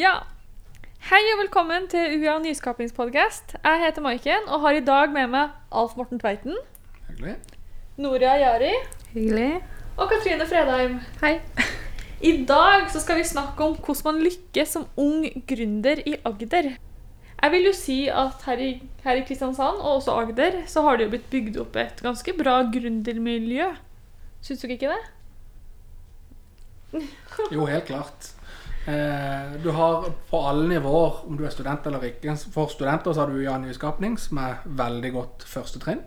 Ja. Hei og velkommen til UiA nyskapingspodkast. Jeg heter Maiken og har i dag med meg Alf Morten Tveiten, Hyggelig. Noria Jari Hyggelig. og Katrine Fredheim. Hei. I dag så skal vi snakke om hvordan man lykkes som ung gründer i Agder. Jeg vil jo si at her i, her i Kristiansand, og også Agder, så har det jo blitt bygd opp et ganske bra gründermiljø. Syns dere ikke det? Jo, helt klart. Eh, du har på alle nivåer, om du er student eller ikke For studenter så har du UiA Nyskapning, som er veldig godt første trinn.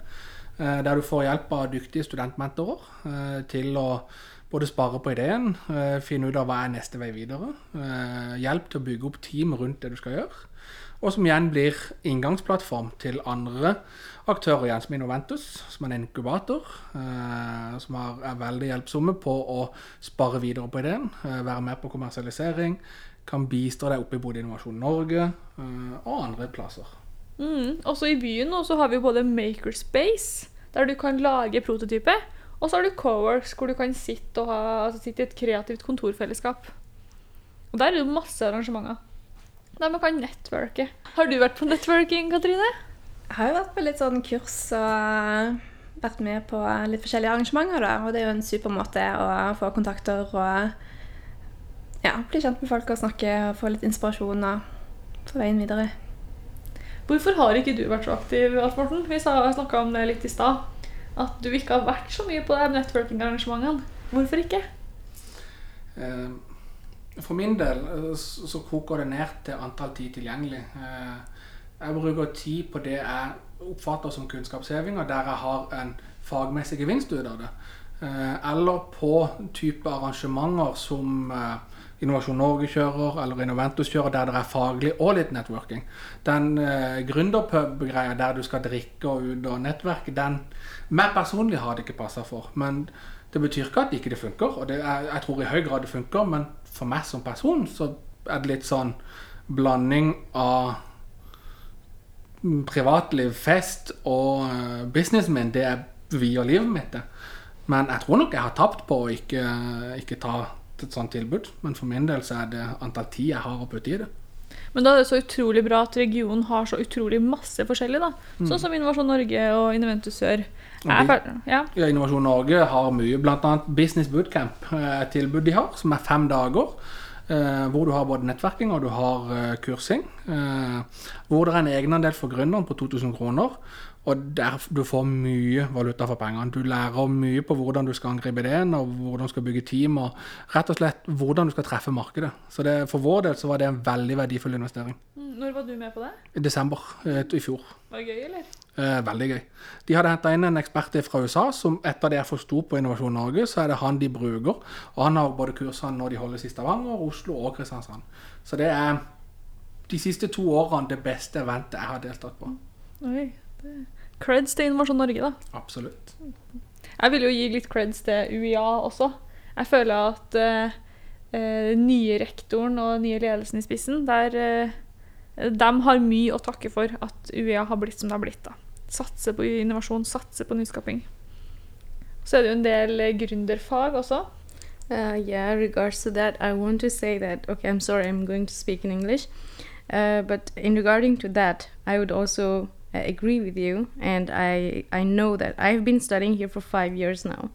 Eh, der du får hjelp av dyktige studentmentorer eh, til å både spare på ideen, finne ut av hva er neste vei videre. hjelp til å bygge opp team rundt det du skal gjøre. Og som igjen blir inngangsplattform til andre aktører igjen, som Innoventus, som er en inkubator. Eh, som har, er veldig hjelpsomme på å spare videre på ideen, eh, være med på kommersialisering. Kan bistå deg oppe i både Innovasjon Norge eh, og andre plasser. Mm. Også i byen nå så har vi både Makerspace, der du kan lage prototyper, og så har du Coworks, hvor du kan sitte, ha, altså sitte i et kreativt kontorfellesskap. Og der er det masse arrangementer. Der man kan networke. Har du vært på networking, Katrine? Jeg har jo vært på litt sånn kurs og vært med på litt forskjellige arrangementer. Da. Og det er jo en super måte å få kontakter og ja, bli kjent med folk og snakke og få litt inspirasjon og få veien videre. Hvorfor har ikke du vært så aktiv, Alf Morten? Vi snakka om det litt i stad. At du ikke har vært så mye på de networking-arrangementene. Hvorfor ikke? Eh, For min del eh, så så koker det ned til antall tid tilgjengelig. Jeg bruker tid på det jeg oppfatter som kunnskapsheving, og der jeg har en fagmessig gevinst ut av det. Eh, Eller på type arrangementer som eh, Innovasjon Norge kjører, eller Innoventus kjører, der det er faglig og litt networking. Den eh, gründerpub-greia der du skal drikke og ut og nettverke, den meg personlig har det ikke passa for. Men det betyr ikke at ikke det funker, og er, jeg tror i høy grad det funker, men for meg som person så er det litt sånn blanding av privatliv, fest og business businessen min. Det er vier livet mitt. Men jeg tror nok jeg har tapt på å ikke, ikke ta et sånt tilbud. Men for min del så er det antall tid jeg har å putte i det. Men da er det så utrolig bra at regionen har så utrolig masse forskjellig. da. Sånn som Innovasjon Norge og Innoventus Sør. Ja. Ja, Innovasjon Norge har mye, bl.a. Business Bootcamp, et tilbud de har, som er fem dager. Eh, hvor du har både nettverking og du har eh, kursing. eh, hvor det er en egenandel for gründeren på 2000 kroner. Og der du får mye valuta for pengene. Du lærer mye på hvordan du skal angripe ideen, og hvordan du skal bygge team, og rett og slett hvordan du skal treffe markedet. Så det, for vår del så var det en veldig verdifull investering. Mm, Når var du med på det? I desember i fjor. Var det gøy, eller? Eh, veldig gøy. De hadde henta inn en ekspert fra USA som etter det jeg forsto på Innovasjon Norge, så er det han de bruker. Og han har både kursene når de holdes i Stavanger, Oslo og Kristiansand. Så det er de siste to årene det beste eventet jeg har deltatt på. Oi. det- Creds til Innovasjon Norge, da. Absolutt. Jeg vil jo gi litt creds til UiA også. Jeg føler at eh, eh, nye rektoren og nye ledelsen i spissen, der eh, de har mye å takke for at UiA har blitt som det har blitt. da. Satse på innovasjon, satse på nyskaping. Så er det jo en del eh, gründerfag også. Uh, yeah, regards to that, I want to say that, okay, I'm sorry, I'm going to speak in English. Uh, but in regarding to that, I would also uh, agree with you. And I, I know that I've been studying here for five years now.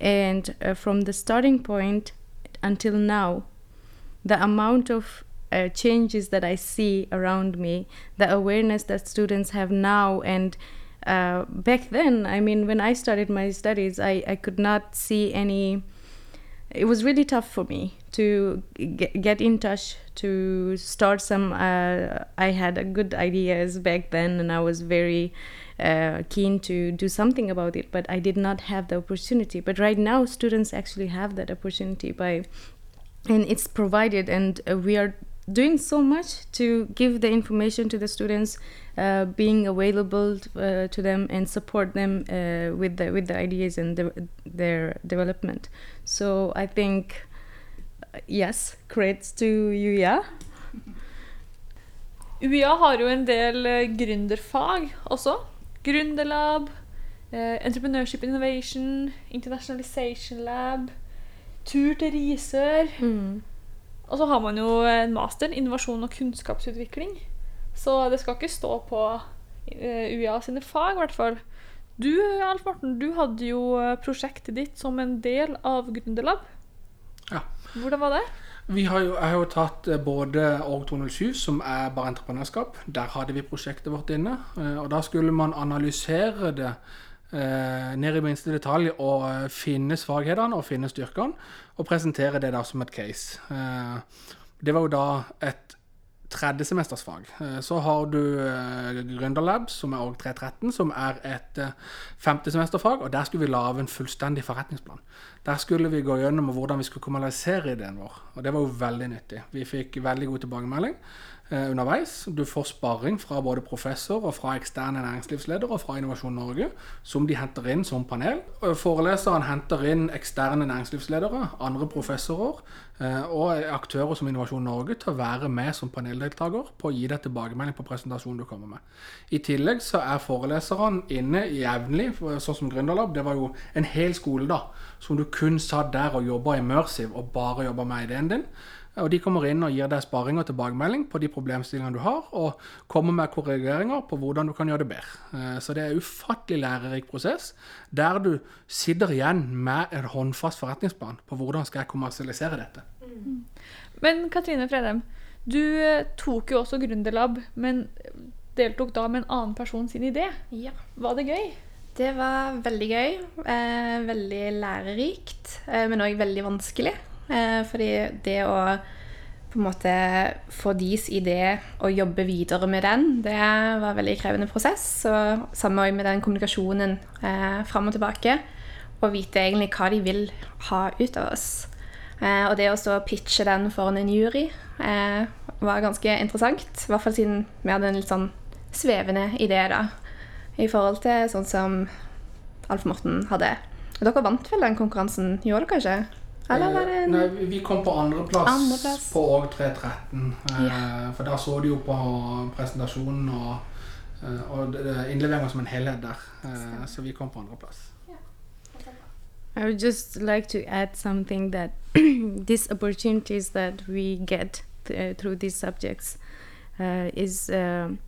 And uh, from the starting point until now, the amount of uh, changes that I see around me, the awareness that students have now, and uh, back then, I mean, when I started my studies, I, I could not see any it was really tough for me to get, get in touch to start some uh, i had a good ideas back then and i was very uh, keen to do something about it but i did not have the opportunity. But right now students actually have that opportunity by and it's provided and uh, we are doing so much to give the information to the students uh, being available uh, to them and support them uh, with the with the ideas and the, their development so i think uh, yes credits to you yeah UiA har jo en del eh, gründerfag også. Gründerlab, eh, Entrepreneurship Innovation, Internationalization Lab, tur til Risør. mm. Og så har man jo en master, innovasjon og kunnskapsutvikling. Så det skal ikke stå på eh, UiA sine fag, i hvert fall. Du, Alf Morten, du hadde jo eh, prosjektet ditt som en del av Gründerlab. Ja. Hvordan var det? Vi har jo, jeg har jo tatt eh, både Org 207, som er bare entreprenørskap. Der hadde vi prosjektet vårt inne. Og da skulle man analysere det eh, ned i minste detalj og eh, finne svakhetene og finne styrkene. Og presentere det da som et case. Eh, Det var jo da et tredjesemestersfag. Eh, Så har du eh, Gründerlab, som er òg 313, som er et eh, femtesemesterfag. Og der skulle vi lage en fullstendig forretningsplan. Der skulle vi gå gjennom hvordan vi skulle kommunalisere ideen vår. Og det var jo veldig nyttig. Vi fikk veldig god tilbakemelding underveis. Du får sparring fra både professor og fra eksterne næringslivsledere og fra Innovasjon Norge, som de henter inn som panel. Foreleseren henter inn eksterne næringslivsledere, andre professorer eh, og aktører som Innovasjon Norge til å være med som paneldeltaker på å gi deg tilbakemelding på presentasjonen du kommer med. I tillegg så er foreleserne inne jevnlig, sånn som Gründerlab. Det var jo en hel skole da, som du kun satt der og jobba immersive og bare jobba med ideen din. Og De kommer inn og gir deg sparing og tilbakemelding på de problemstillingene du har, og kommer med korrigeringer på hvordan du kan gjøre det bedre. Eh, Så det er en ufattelig lærerik prosess, der du sitter igjen med en håndfast forretningsplan på hvordan skal jeg kommersialisere dette. Men Katrine Fredheim, du eh, tok jo også Gründerlab, men deltok da med en annen person sin idé. Ja. Var det gøy? Det var veldig gøy. Eh, veldig lærerikt, eh, men òg veldig vanskelig. Eh, fordi det å på en måte få deres idé og jobbe videre med den, det var en veldig krevende prosess. Og samme med den kommunikasjonen eh, fram og tilbake. Og vite egentlig hva de vil ha ut av oss. Eh, og det å stå og pitche den foran en jury eh, var ganske interessant. I hvert fall siden vi hadde en litt sånn svevende idé, da. I forhold til sånn som Alf Morten hadde. Og dere vant vel den konkurransen, gjorde dere ikke? Eller var det Eh, en Nei, vi- vi kom på andreplass Andreplass. på Org 313. Eh, For da så de jo på presentasjonen og, eh, og det- det- innleveringa som en helhet der. Eh, Så vi kom på andreplass. I would just like to add something that these opportunities that we get th- through these subjects uh, is um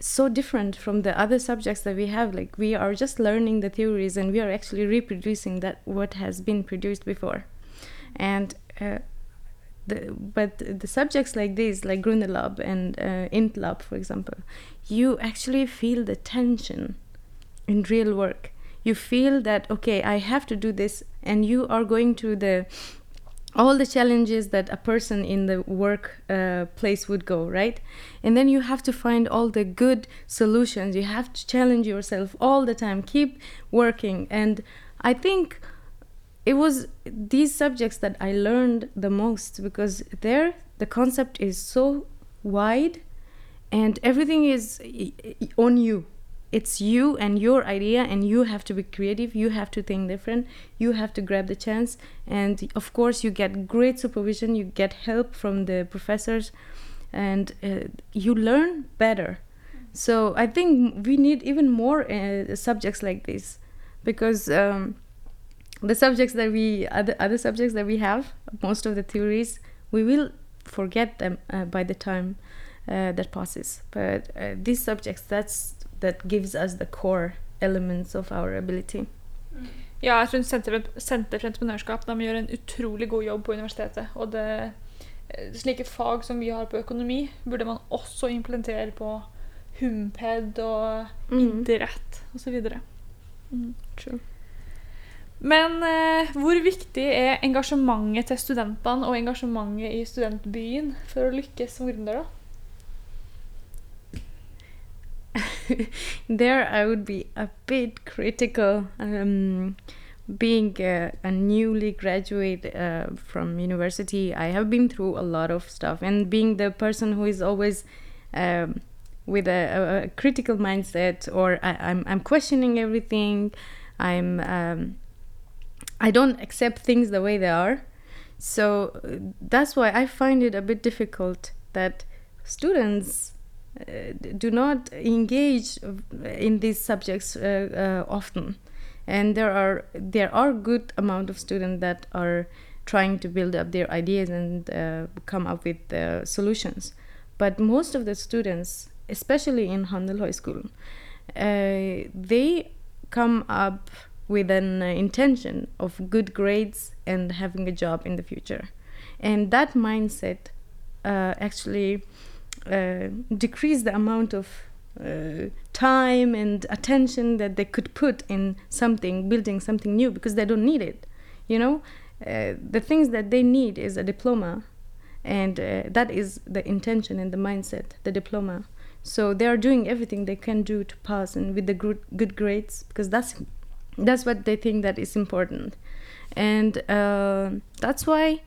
so different from the other subjects that we have. Like we are just learning the theories and we are actually reproducing that what has been produced before, and. Uh, the, but the subjects like this, like Grunelab and uh, Intlab, for example, you actually feel the tension in real work you feel that okay i have to do this and you are going to the all the challenges that a person in the work uh, place would go right? And then you have to find all the good solutions. You have to challenge yourself all the time. Keep working. And i think it was these subjects that i learned the most because there the concept is so wide and everything is on you it's you and your idea and you have to be creative you have to think different you have to grab the chance and of course you get great supervision you get help from the professors and uh, you learn better. So i think we need even more uh, subjects like this because um, the subjects that we other, other subjects that we have most of the theories we will forget them uh, by the time uh, that passes. But uh, these subjects that's that gives us the core elements of our ability Ja, jeg tror Senter, Senter for entreprenørskap de gjør en utrolig god jobb på universitetet. Og det, eh, slike fag som vi har på økonomi, burde man også implementere på Humped og Mhm. idrett osv. Mm. True. Men eh, hvor viktig er engasjementet til studentene og engasjementet i studentbyen for å lykkes som gründer? da? there I would be a bit critical. Um, being a, a newly graduate uh, from university, I have been through a lot of stuff, and being the person who is always um, with a, a, critical mindset, or I, I'm I'm questioning everything. I'm um, I don't accept things the way they are. So uh, that's why I find it a bit difficult that students do not engage in these subjects uh, uh, often and there are there are good amount of students that are trying to build up their ideas and uh, come up with uh, solutions. But most of the students, especially in Handel High School, uh, they come up with an uh, intention of good grades and having a job in the future. And that mindset uh, actually uh, decrease the amount of uh, time and attention that they could put in something, building something new, because they don't need it. You know, uh, the things that they need is a diploma, and uh, that is the intention and the mindset, the diploma. So they are doing everything they can do to pass and with the good good grades because that's that's what they think that is important, and uh, that's why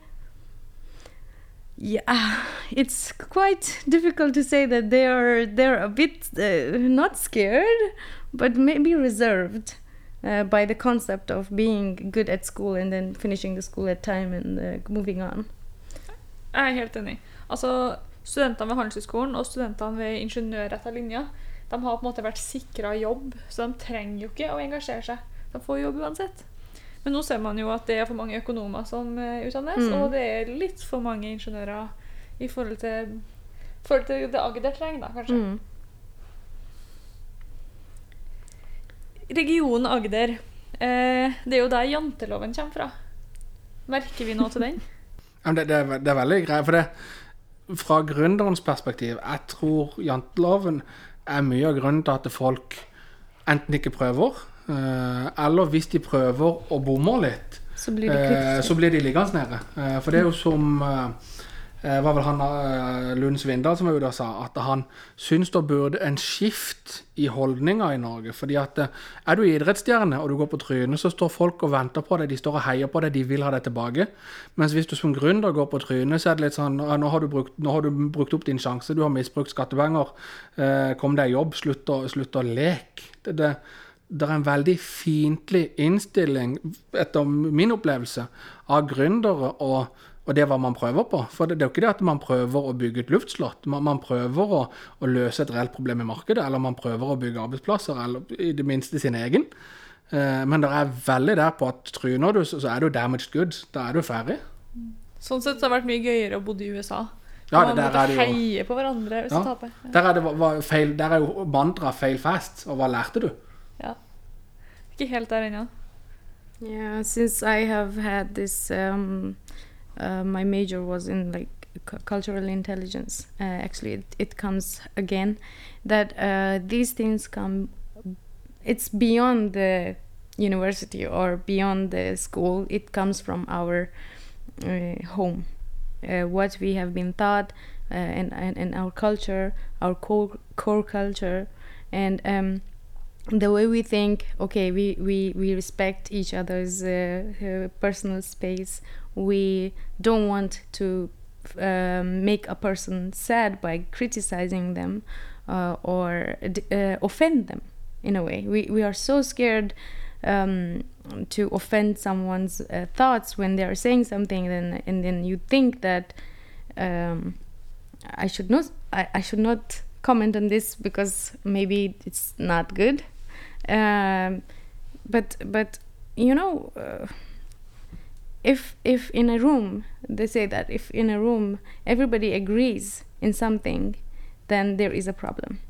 yeah it's quite difficult to say that they are they're a bit uh, not scared but maybe reserved uh, by the concept of being good at school and then finishing the school at time and uh, moving on Jeg er helt enig. Altså, Studentene ved Handelshøyskolen og studentene ved ingeniørretta linja de har på en måte vært sikra jobb, så de trenger jo ikke å engasjere seg. De får jobb uansett. Men nå ser man jo at det er for mange økonomer som eh, utdannes, Mm. og det er litt for mange ingeniører i forhold til, forhold til det Agder trenger, da, kanskje. mm. Regionen Agder, eh, det er jo der janteloven kommer fra. Merker vi noe til den? Det, det, er, det er veldig greit. For det, fra gründerens perspektiv, jeg tror janteloven er mye av grunnen til at folk enten ikke prøver, eller hvis de prøver og bommer litt, så blir det eh, så blir de liggende nede. Eh, for det er jo som eh, eh, var vel han eh, Lund Svindal som var ute og sa, at han syns det burde en skift i holdninger i Norge. fordi at eh, er du idrettsstjerne og du går på trynet, så står folk og venter på deg, de står og heier på deg, de vil ha deg tilbake. Mens hvis du som gründer går på trynet, så er det litt sånn «Ah, nå har du brukt, har du brukt opp din sjanse, du har misbrukt skattepenger, eh, kom deg i jobb, slutt å, slutt å leke. Det, det, det er en veldig fiendtlig innstilling, etter min opplevelse, av gründere og, og det hva man prøver på. For det, det er jo ikke det at man prøver å bygge et luftslott. Man, man prøver å, å løse et reelt problem i markedet, eller man prøver å bygge arbeidsplasser, eller i det minste sin egen. Eh, men det er veldig der på at tryner du, så, er du damaged goods. Da er du ferdig. Sånn sett så har det vært mye gøyere å bo i USA. Ja, man måtte er heie på hverandre hvis Ja. du taper. Ja. der er, det, var, feil, der er jo mantra 'fail fast'. Og hva lærte du? Ikke helt der ennå. Yeah, since I have had this, um, uh, my major was in like cultural intelligence. Uh, actually, it, it comes again that uh, these things come. It's beyond the university or beyond the school. It comes from our uh, home, uh, what we have been taught, uh, and, and and our culture, our core core culture, and. Um, the way we think okay we we, we respect each other's uh, uh, personal space. We don't want to um, make a person sad by criticizing them uh, or uh, offend them in a way. We, we are so scared um, to offend someone's uh, thoughts when they are saying something then and then you think that um, I should not I, I should not comment on this because maybe it's not good um, but but you know uh, if if in a room they say that if in a room everybody agrees in something then there is a problem.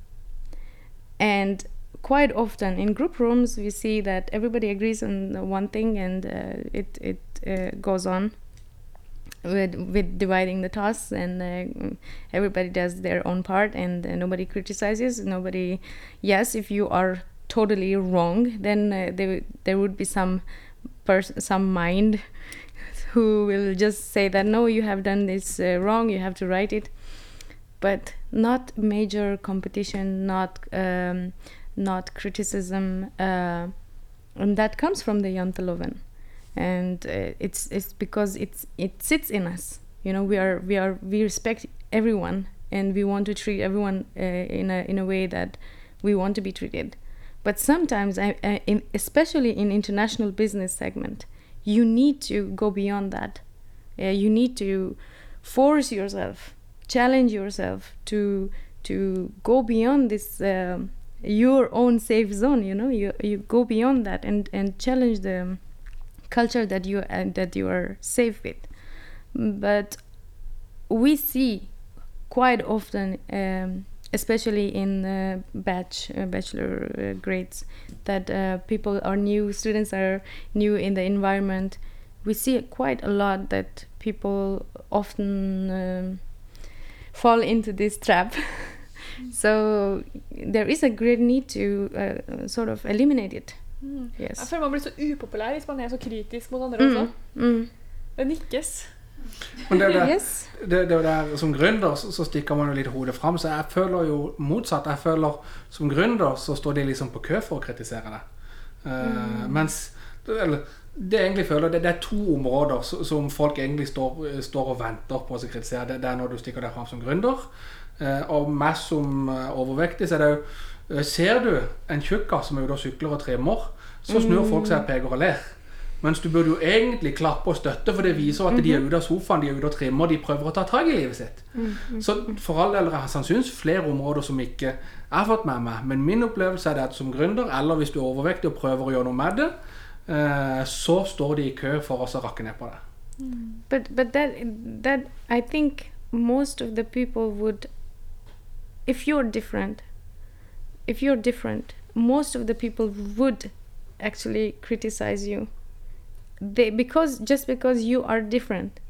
And quite often in group rooms we see that everybody agrees on one thing and uh, it it uh, goes on with with dividing the tasks and uh, everybody does their own part and uh, nobody criticizes nobody yes if you are totally wrong then uh, there there would be some person some mind who will just say that no you have done this uh, wrong you have to write it. But not major competition not um, not criticism uh, and that comes from the Janteloven and uh, it's it's because it's it sits in us. You know we are we are we respect everyone and we want to treat everyone uh, in a in a way that we want to be treated but sometimes especially in international business segment you need to go beyond that you need to force yourself challenge yourself to to go beyond this um, your own safe zone you know you you go beyond that and and challenge the culture that you uh, that you are safe with. But we see quite often, um, especially in uh, batch uh, bachelor uh, grades, that uh, people are new, students are new in the environment. We see quite a lot that people often um, fall into this trap. so there is a great need to uh, sort of eliminate it. Mm. Jeg Yes. føler man blir så upopulær hvis man er så kritisk mot andre Mm. også. Mm. Det nikkes. Men det, er det, Yes. det, det er jo der, Som gründer så, så stikker man jo litt hodet fram. Så jeg føler jo motsatt. Jeg føler Som gründer så står de liksom på kø for å kritisere det. Uh, mm. Mens eller, det jeg egentlig føler, det, det er to områder som, som folk egentlig står, står og venter på å kritisere. Det, det er når du stikker deg fram som gründer. Uh, og meg som eh, overvektig, så er det jo eh, Ser du en tjukkas som er ute og sykler og trimmer, så snur folk seg og peker og ler. Mens du burde jo egentlig klappe og støtte, for det viser at de er ute av sofaen, de er ute og trimmer, de prøver å ta tak i livet sitt. Så for all del er det sannsynligvis flere områder som ikke jeg har fått med meg. Men min opplevelse er at som gründer, eller hvis du er overvektig og prøver å gjøre noe med det, eh, så står de i kø for oss å rakke ned på det. But but that that I think most of the people would, if you're different, if you're different, most of the people would actually criticize you. They because just because you are different,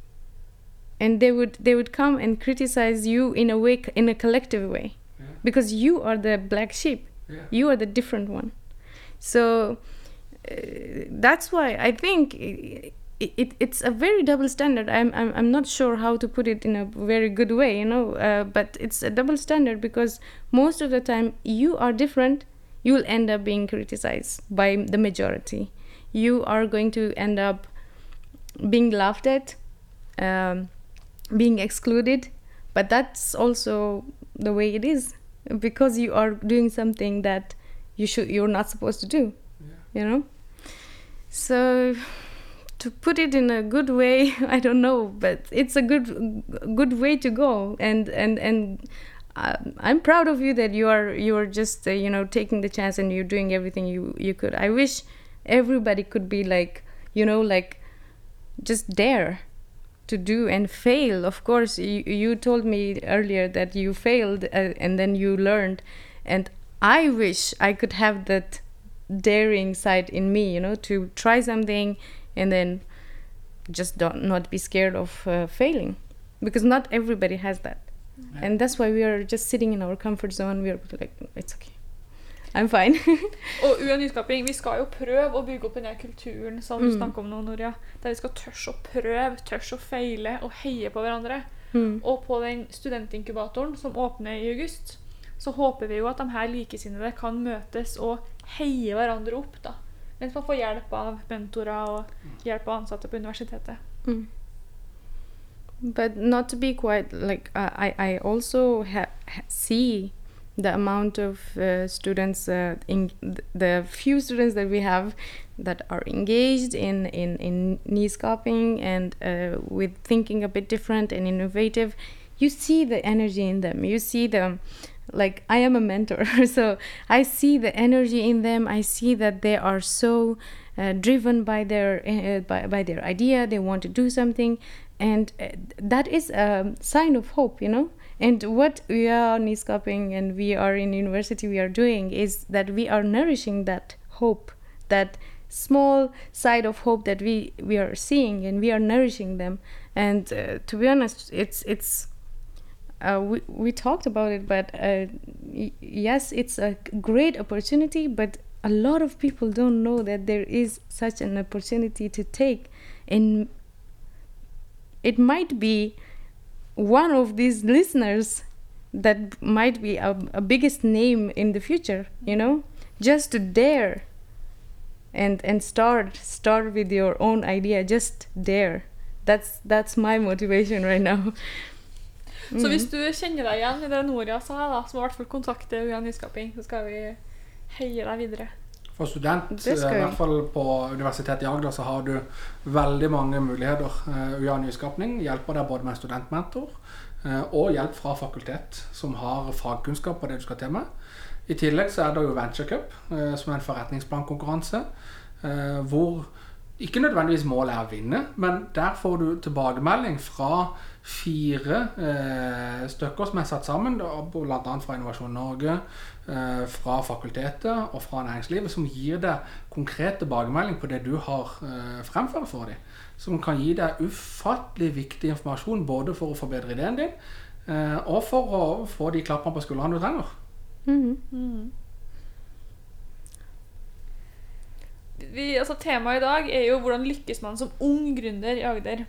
and they would they would come and criticize you in a way in a collective way, Yeah. because you are the black sheep. Yeah. You are the different one. So uh, that's why I think it, it, it's a very double standard. I'm, I'm I'm not sure how to put it in a very good way, you know. Uh, but it's a double standard because most of the time you are different, you will end up being criticized by the majority. You are going to end up being laughed at, um, being excluded. But that's also the way it is because you are doing something that you should you're not supposed to do. You know. So to put it in a good way i don't know but it's a good good way to go and and and uh, i'm proud of you that you are you are just uh, you know taking the chance and you're doing everything you you could i wish everybody could be like you know like just dare to do and fail. Of course you, you told me earlier that you failed uh, and then you learned. And i wish i could have that daring side in me you know to try something and then just don't not be scared of uh, failing. Because not everybody has that. And that's why we are just sitting in our comfort zone. We are like it's okay i'm fine Og UiA Nyskaping, vi skal jo prøve å bygge opp den her kulturen som du Mm. snakker om nå, Noria. Der vi skal tørre å prøve, tørre å feile og heie på hverandre. mm. Og på den studentinkubatoren som åpner i august, så håper vi jo at de her likesinnede kan møtes og heie hverandre opp. da. Mens man får hjelp av mentorer og hjelp av ansatte på universitetet. Mm. but not to be quite like uh, i i also ha- see the amount of uh, students uh, in the few students that we have that are engaged in in in nyskaping and uh, with thinking a bit different and innovative you see the energy in them. You see them like i am a mentor so i see the energy in them. I see that they are so uh, driven by their uh, by, by their idea. They want to do something. And uh, that is a sign of hope you know and what we are Nyskaping and we are in university we are doing is that we are nourishing that hope that small side of hope that we we are seeing and we are nourishing them. And uh, to be honest it's it's uh, we, we talked about it but uh, yes it's a great opportunity but a lot of people don't know that there is such an opportunity to take. And it might be one of these listeners that might be a, a biggest name in the future you know? Just to dare and and start start with your own idea just dare. That's that's my motivation right now. Så hvis mm. du kjenner deg igjen i det Noria sa, da, du i hvert fall kontakte UiA Nyskaping, så skal vi heie deg videre. For student, i hvert fall på Universitetet i Agder, så har du veldig mange muligheter. Eh, UiA Nyskapning hjelper deg både med en studentmentor eh, og hjelp fra fakultet som har fagkunnskap på det du skal til med. I tillegg så er det jo Venture Cup, eh, som er en forretningsplankonkurranse, eh, hvor ikke nødvendigvis målet er å vinne, men der får du tilbakemelding fra fire eh, stykker som er satt sammen, bl.a. fra Innovasjon Norge, eh, fra fakultetet og fra næringslivet, som gir deg konkret tilbakemelding på det du har eh, fremført for dem. Som kan gi deg ufattelig viktig informasjon både for å forbedre ideen din, eh, og for å få de klappene på skuldrene du trenger. Mm -hmm. Vi, altså, temaet i dag er jo hvordan lykkes man som ung gründer i Agder.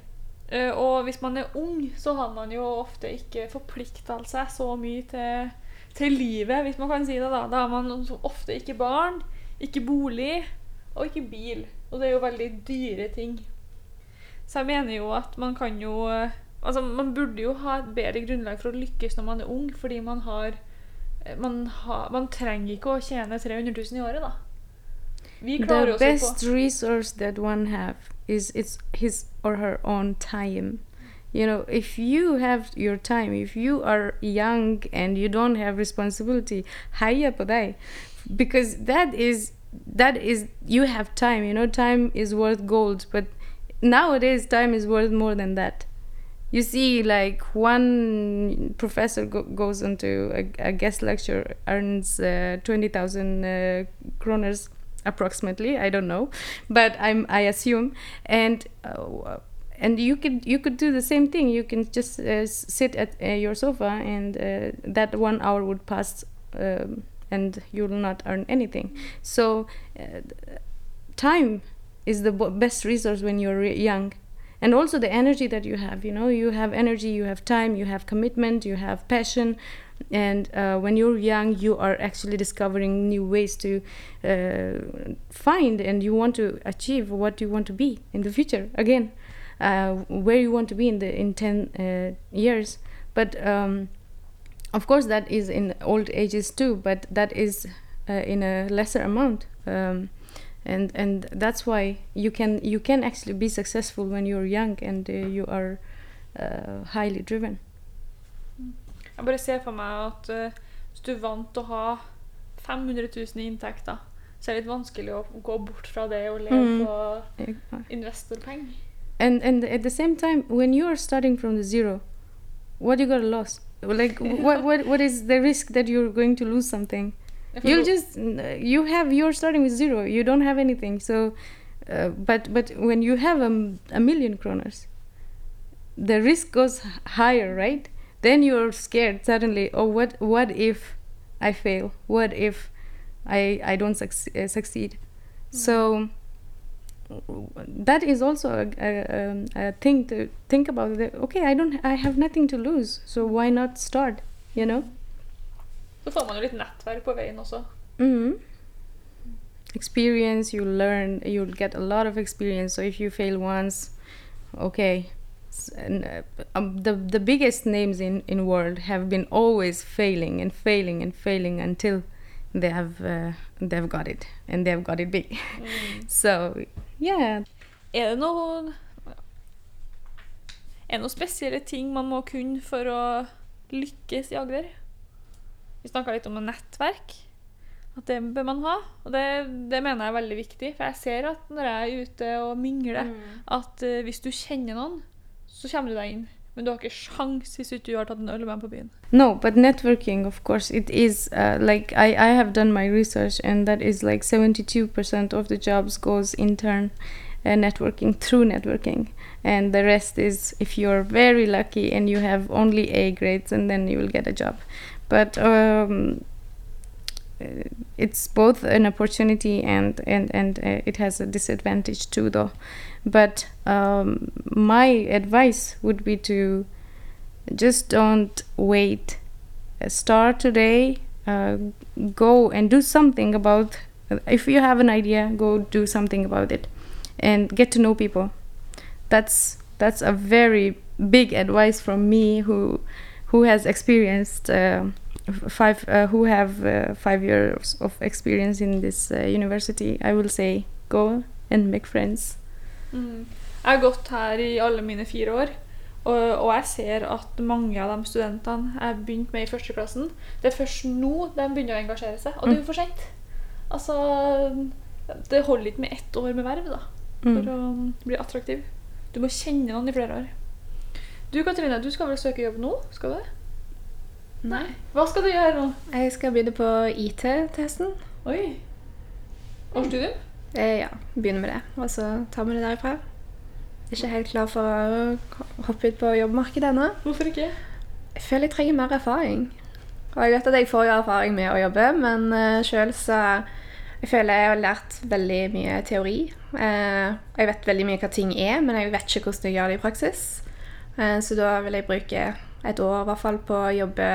Eh, og hvis man er ung, så har man jo ofte ikke forplikta seg så mye til, til livet, hvis man kan si det. Da Da har man ofte ikke barn, ikke bolig og ikke bil. Og det er jo veldig dyre ting. Så jeg mener jo at man kan jo Altså, man burde jo ha et bedre grunnlag for å lykkes når man er ung, fordi man har Man, har, man trenger ikke å tjene 300 000 i året, da. Vi klarer The oss på best resource that one have is it's his or her own time. You know, if you have your time, if you are young and you don't have responsibility, på deg. Because that is that is you have time. You know, time is worth gold, but nowadays time is worth more than that. You see, like one professor go- goes into a, a guest lecture, earns uh, twenty thousand uh, kroners approximately. I don't know, but I'm I assume, and uh, and you could you could do the same thing. You can just uh, sit at uh, your sofa, and uh, that one hour would pass, um, and you will not earn anything. So, uh, time is the best resource when you're re- young and also the energy that you have you know you have energy you have time you have commitment you have passion and uh, when you're young you are actually discovering new ways to uh, find and you want to achieve what you want to be in the future again uh, where you want to be in the in 10 uh, years but um, of course that is in old ages too but that is uh, in a lesser amount um, and and that's why you can you can actually be successful when you're young and uh, you are uh, highly driven Jeg bare ser for meg at eh, hvis du er vant til å ha 500 000 i inntekt, da, så er det litt vanskelig å gå bort fra det og leve Mm. investorpenger. And and at the same time when you are starting from the zero what you got to lose like what, what what is the risk that you're going to lose something? You'll just you have you're starting with zero. You don't have anything. So uh, but but when you have a, a million kroners the risk goes higher right? Then you're scared suddenly oh what what if i fail? What if i i don't suc- uh, succeed? So that is also a, a, um, a thing to think about that, okay i don't i have nothing to lose so why not start you know Så får man jo litt nettverk på veien også. hmm Experience, you learn, you'll get a lot of experience. So if you fail once, okay. And, uh, um, the the biggest names in in world have been always failing and failing and failing until they have uh, they've got it and they've got it big. so yeah, Er det noe Er det noen spesielle ting man må kunne for å lykkes i Agder? Vi snakka litt om et nettverk. At det bør man ha. Og det, det mener jeg er veldig viktig. For jeg ser at når jeg er ute og mingler, at uh, hvis du kjenner noen, så kommer du deg inn. Men du har ikke sjans hvis du har tatt en øl med dem på byen. No, but networking, of course, it is uh, like I, I have done my research, and that is like 72% of the jobs goes intern uh, networking through networking, and the rest is if you're very lucky and you have only A grades, and then you will get a job. But um, it's both an opportunity and and and uh, it has a disadvantage too, though. But um, my advice would be to just don't wait Uh, start today uh, go and do something about if you have an idea go do something about it and get to know people that's that's a very big advice from me who who has experienced uh, five uh, who have uh, five years of experience in this uh, university i will say go and make friends Mm. Jeg har gått her i alle mine fire år, og, og jeg ser at mange av de studentene jeg begynte med i førsteklassen, det er først nå de begynner å engasjere seg. Og det er jo for sent. Altså, det holder ikke med ett år med verv, da. for å bli attraktiv. Du må kjenne noen i flere år. Du Katrine, du skal vel søke jobb nå? Skal du? Nei. Hva skal du gjøre nå? Jeg skal begynne på IT-testen. Oi. Årsstudium? Eh, ja, begynne med det. Og så tar vi det derifra. Ikke helt klar for å hoppe ut på jobbmarkedet ennå. Hvorfor ikke? Jeg føler jeg trenger mer erfaring. Og jeg vet at jeg får jo erfaring med å jobbe, men uh, sjøl så Jeg føler jeg har lært veldig mye teori. Eh, jeg vet veldig mye hva ting er, men jeg vet ikke hvordan jeg gjør det i praksis. Eh, så da vil jeg bruke et år i hvert fall på å jobbe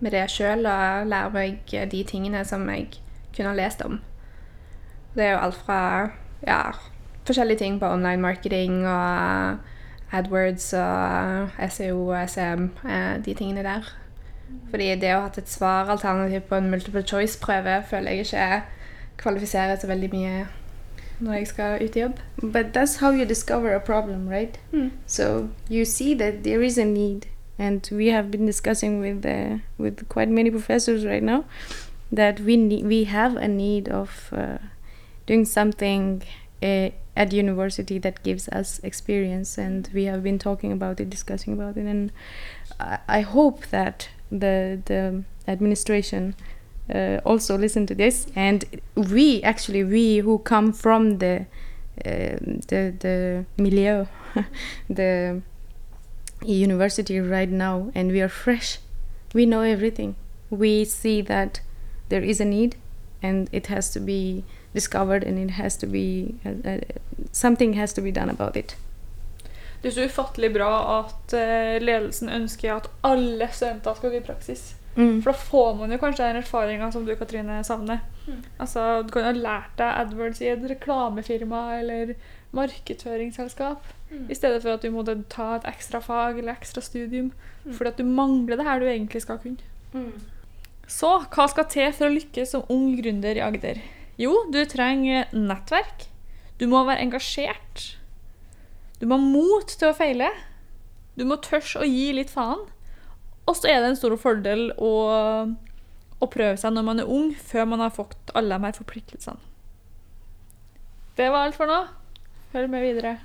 med det sjøl og lære meg de tingene som jeg kunne ha lest om. Det er jo alt fra ja, forskjellige ting på online marketing og AdWords og SEO og SM, eh, de tingene der. Fordi det å ha hatt et svaralternativ på en multiple choice-prøve føler jeg ikke kvalifiserer så veldig mye når jeg skal ut i jobb. But that's how you discover a problem, right? Mm. So you see that there is a need, and we have been discussing with uh, with quite many professors right now that we we have a need of uh, doing something uh, at university that gives us experience, and we have been talking about it, discussing about it, and I, I hope that the the administration uh, also listen to this. And we actually we who come from the uh, the the milieu the university right now and we are fresh we know everything we see that there is a need and it has to be discovered and it has to be uh, uh, something has to be done about it Det er så ufattelig bra at eh, ledelsen ønsker at alle studenter skal gå i praksis. Mm. For da får man jo kanskje den erfaringa som du Katrine savner. Mm. Altså, Du kan jo ha lært deg AdWords i et reklamefirma eller markedsføringsselskap. Mm. I stedet for at du måtte ta et ekstra fag eller ekstra studium. Mm. Fordi at du mangler det her du egentlig skal kunne. Så hva skal til for å lykkes som ung gründer i Agder? Jo, du trenger nettverk. Du må være engasjert. Du må ha mot til å feile. Du må tørre å gi litt faen. Og så er det en stor fordel å, å prøve seg når man er ung, før man har fått alle de her forpliktelsene. Det var alt for nå. Følg med videre.